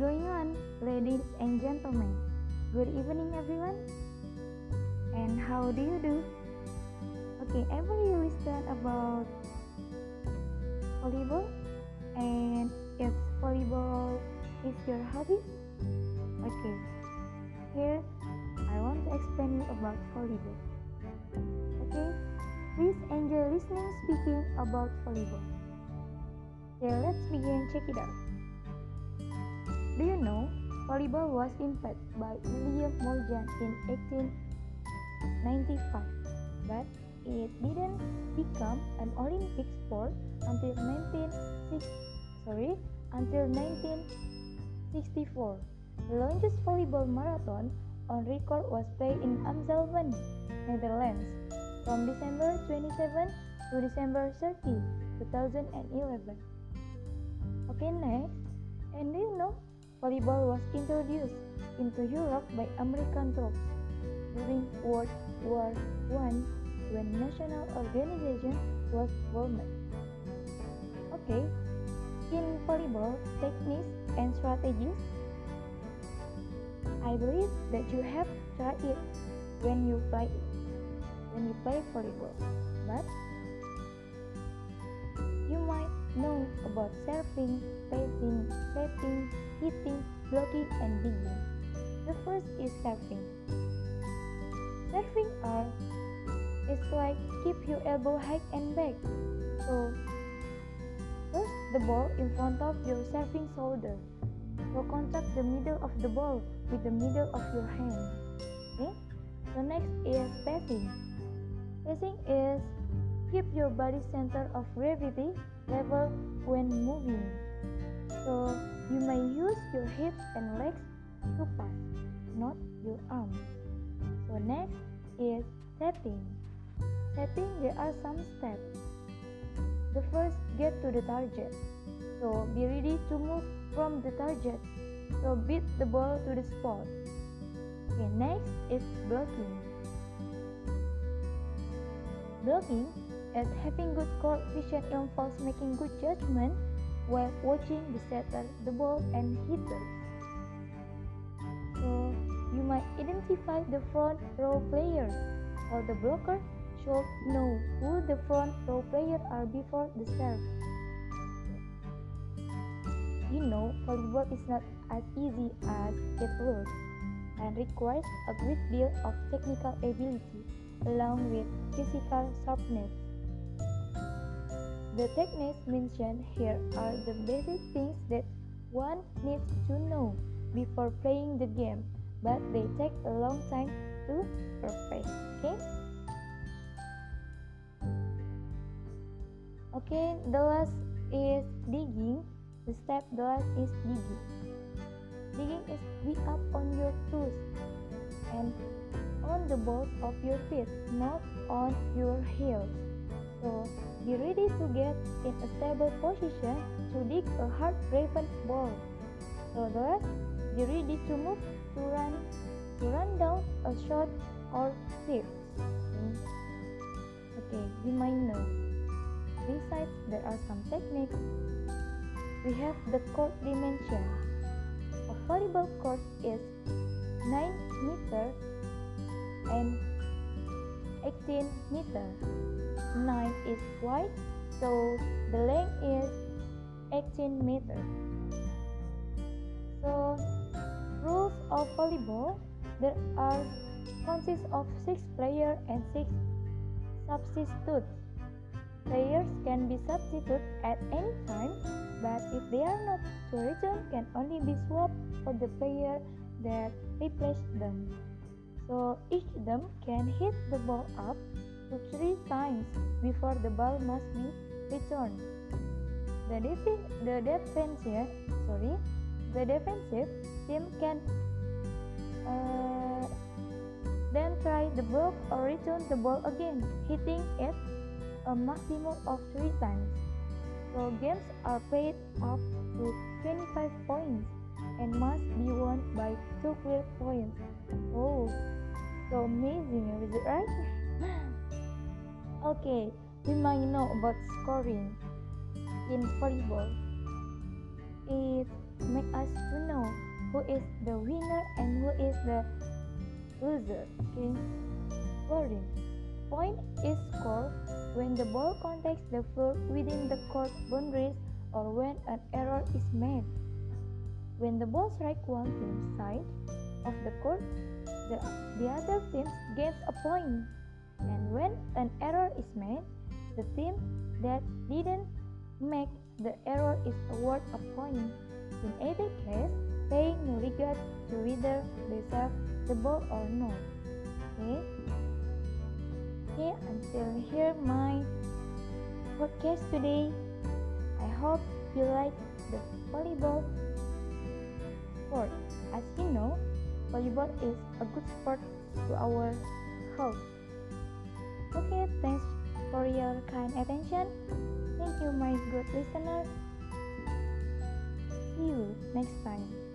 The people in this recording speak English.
going on, ladies and gentlemen? Good evening, everyone. And how do you do? Okay, ever you listen about volleyball? And if volleyball is your hobby? Okay, here I want to explain you about volleyball. Okay, please enjoy listening speaking about volleyball. Okay, let's begin. Check it out. Do you know volleyball was invented by William Morgan in 1895, but it didn't become an Olympic sport until 1960, sorry, until 1964. The longest volleyball marathon on record was played in Amstelveen, Netherlands, from December 27 to December 30, 2011. Okay, next, and do you know volleyball was introduced into Europe by American troops during World War I when national organization was formed. Okay, in volleyball techniques and strategies, I believe that you have tried it when you play when you play volleyball, but you might know about serving, passing, setting, hitting, blocking, and digging. The first is serving. Serving are is like keep your elbow high and back. So first the ball in front of your serving shoulder. So contact the middle of the ball with the middle of your hand. Okay? The next is passing. Passing is keep your body center of gravity level when moving. So you may use your hips and legs to pass, not your arms. So next is setting. Setting there are some steps. The first get to the target. So be ready to move from the target. So beat the ball to the spot. Okay, next is blocking. Blocking is having good court vision involves making good judgment while watching the setter, the ball, and hitter. So you might identify the front row players, or the blocker should know who the front row players are before the serve. You know, volleyball is not as easy as it looks and requires a great deal of technical ability along with physical sharpness. The techniques mentioned here are the basic things that one needs to know before playing the game, but they take a long time to perfect. Okay? Okay, the last is digging. The step the last is digging. Digging is be up on your toes and on the balls of your feet, not on your heels. So be ready to get in a stable position to dig a hard-driven ball. So thus, be ready to move, to run, to run down a shot or save. Hmm. Okay, you might know. Besides, there are some techniques. We have the court dimension. A volleyball court is 9 meter and 18 meter. 9 is wide, so the length is 18 meter. So, rules of volleyball there are consist of 6 players and 6 substitutes. Players can be substituted at any time, but if they are not to return, can only be swapped for the player that replaced them. So each them can hit the ball up to three times before the ball must be returned. The, def- the defensive, sorry, the defensive team can uh, then try the block or return the ball again, hitting it a maximum of three times. So games are played up to 25 points and must by two clear points. Oh, so amazing, is it right? Okay, we might know about scoring in volleyball. It make us to know who is the winner and who is the loser. Okay, scoring. Point is scored when the ball contacts the floor within the court boundaries or when an error is made. When the ball strikes one team's side of the court, the, the other team gains a point. And when an error is made, the team that didn't make the error is awarded a point. In either case, paying no regard to whether they serve the ball or not. Okay? Okay, until here my podcast today. I hope you like the volleyball sport. As you know, volleyball is a good sport to our health. Okay, thanks for your kind attention. Thank you, my good listener. See you next time.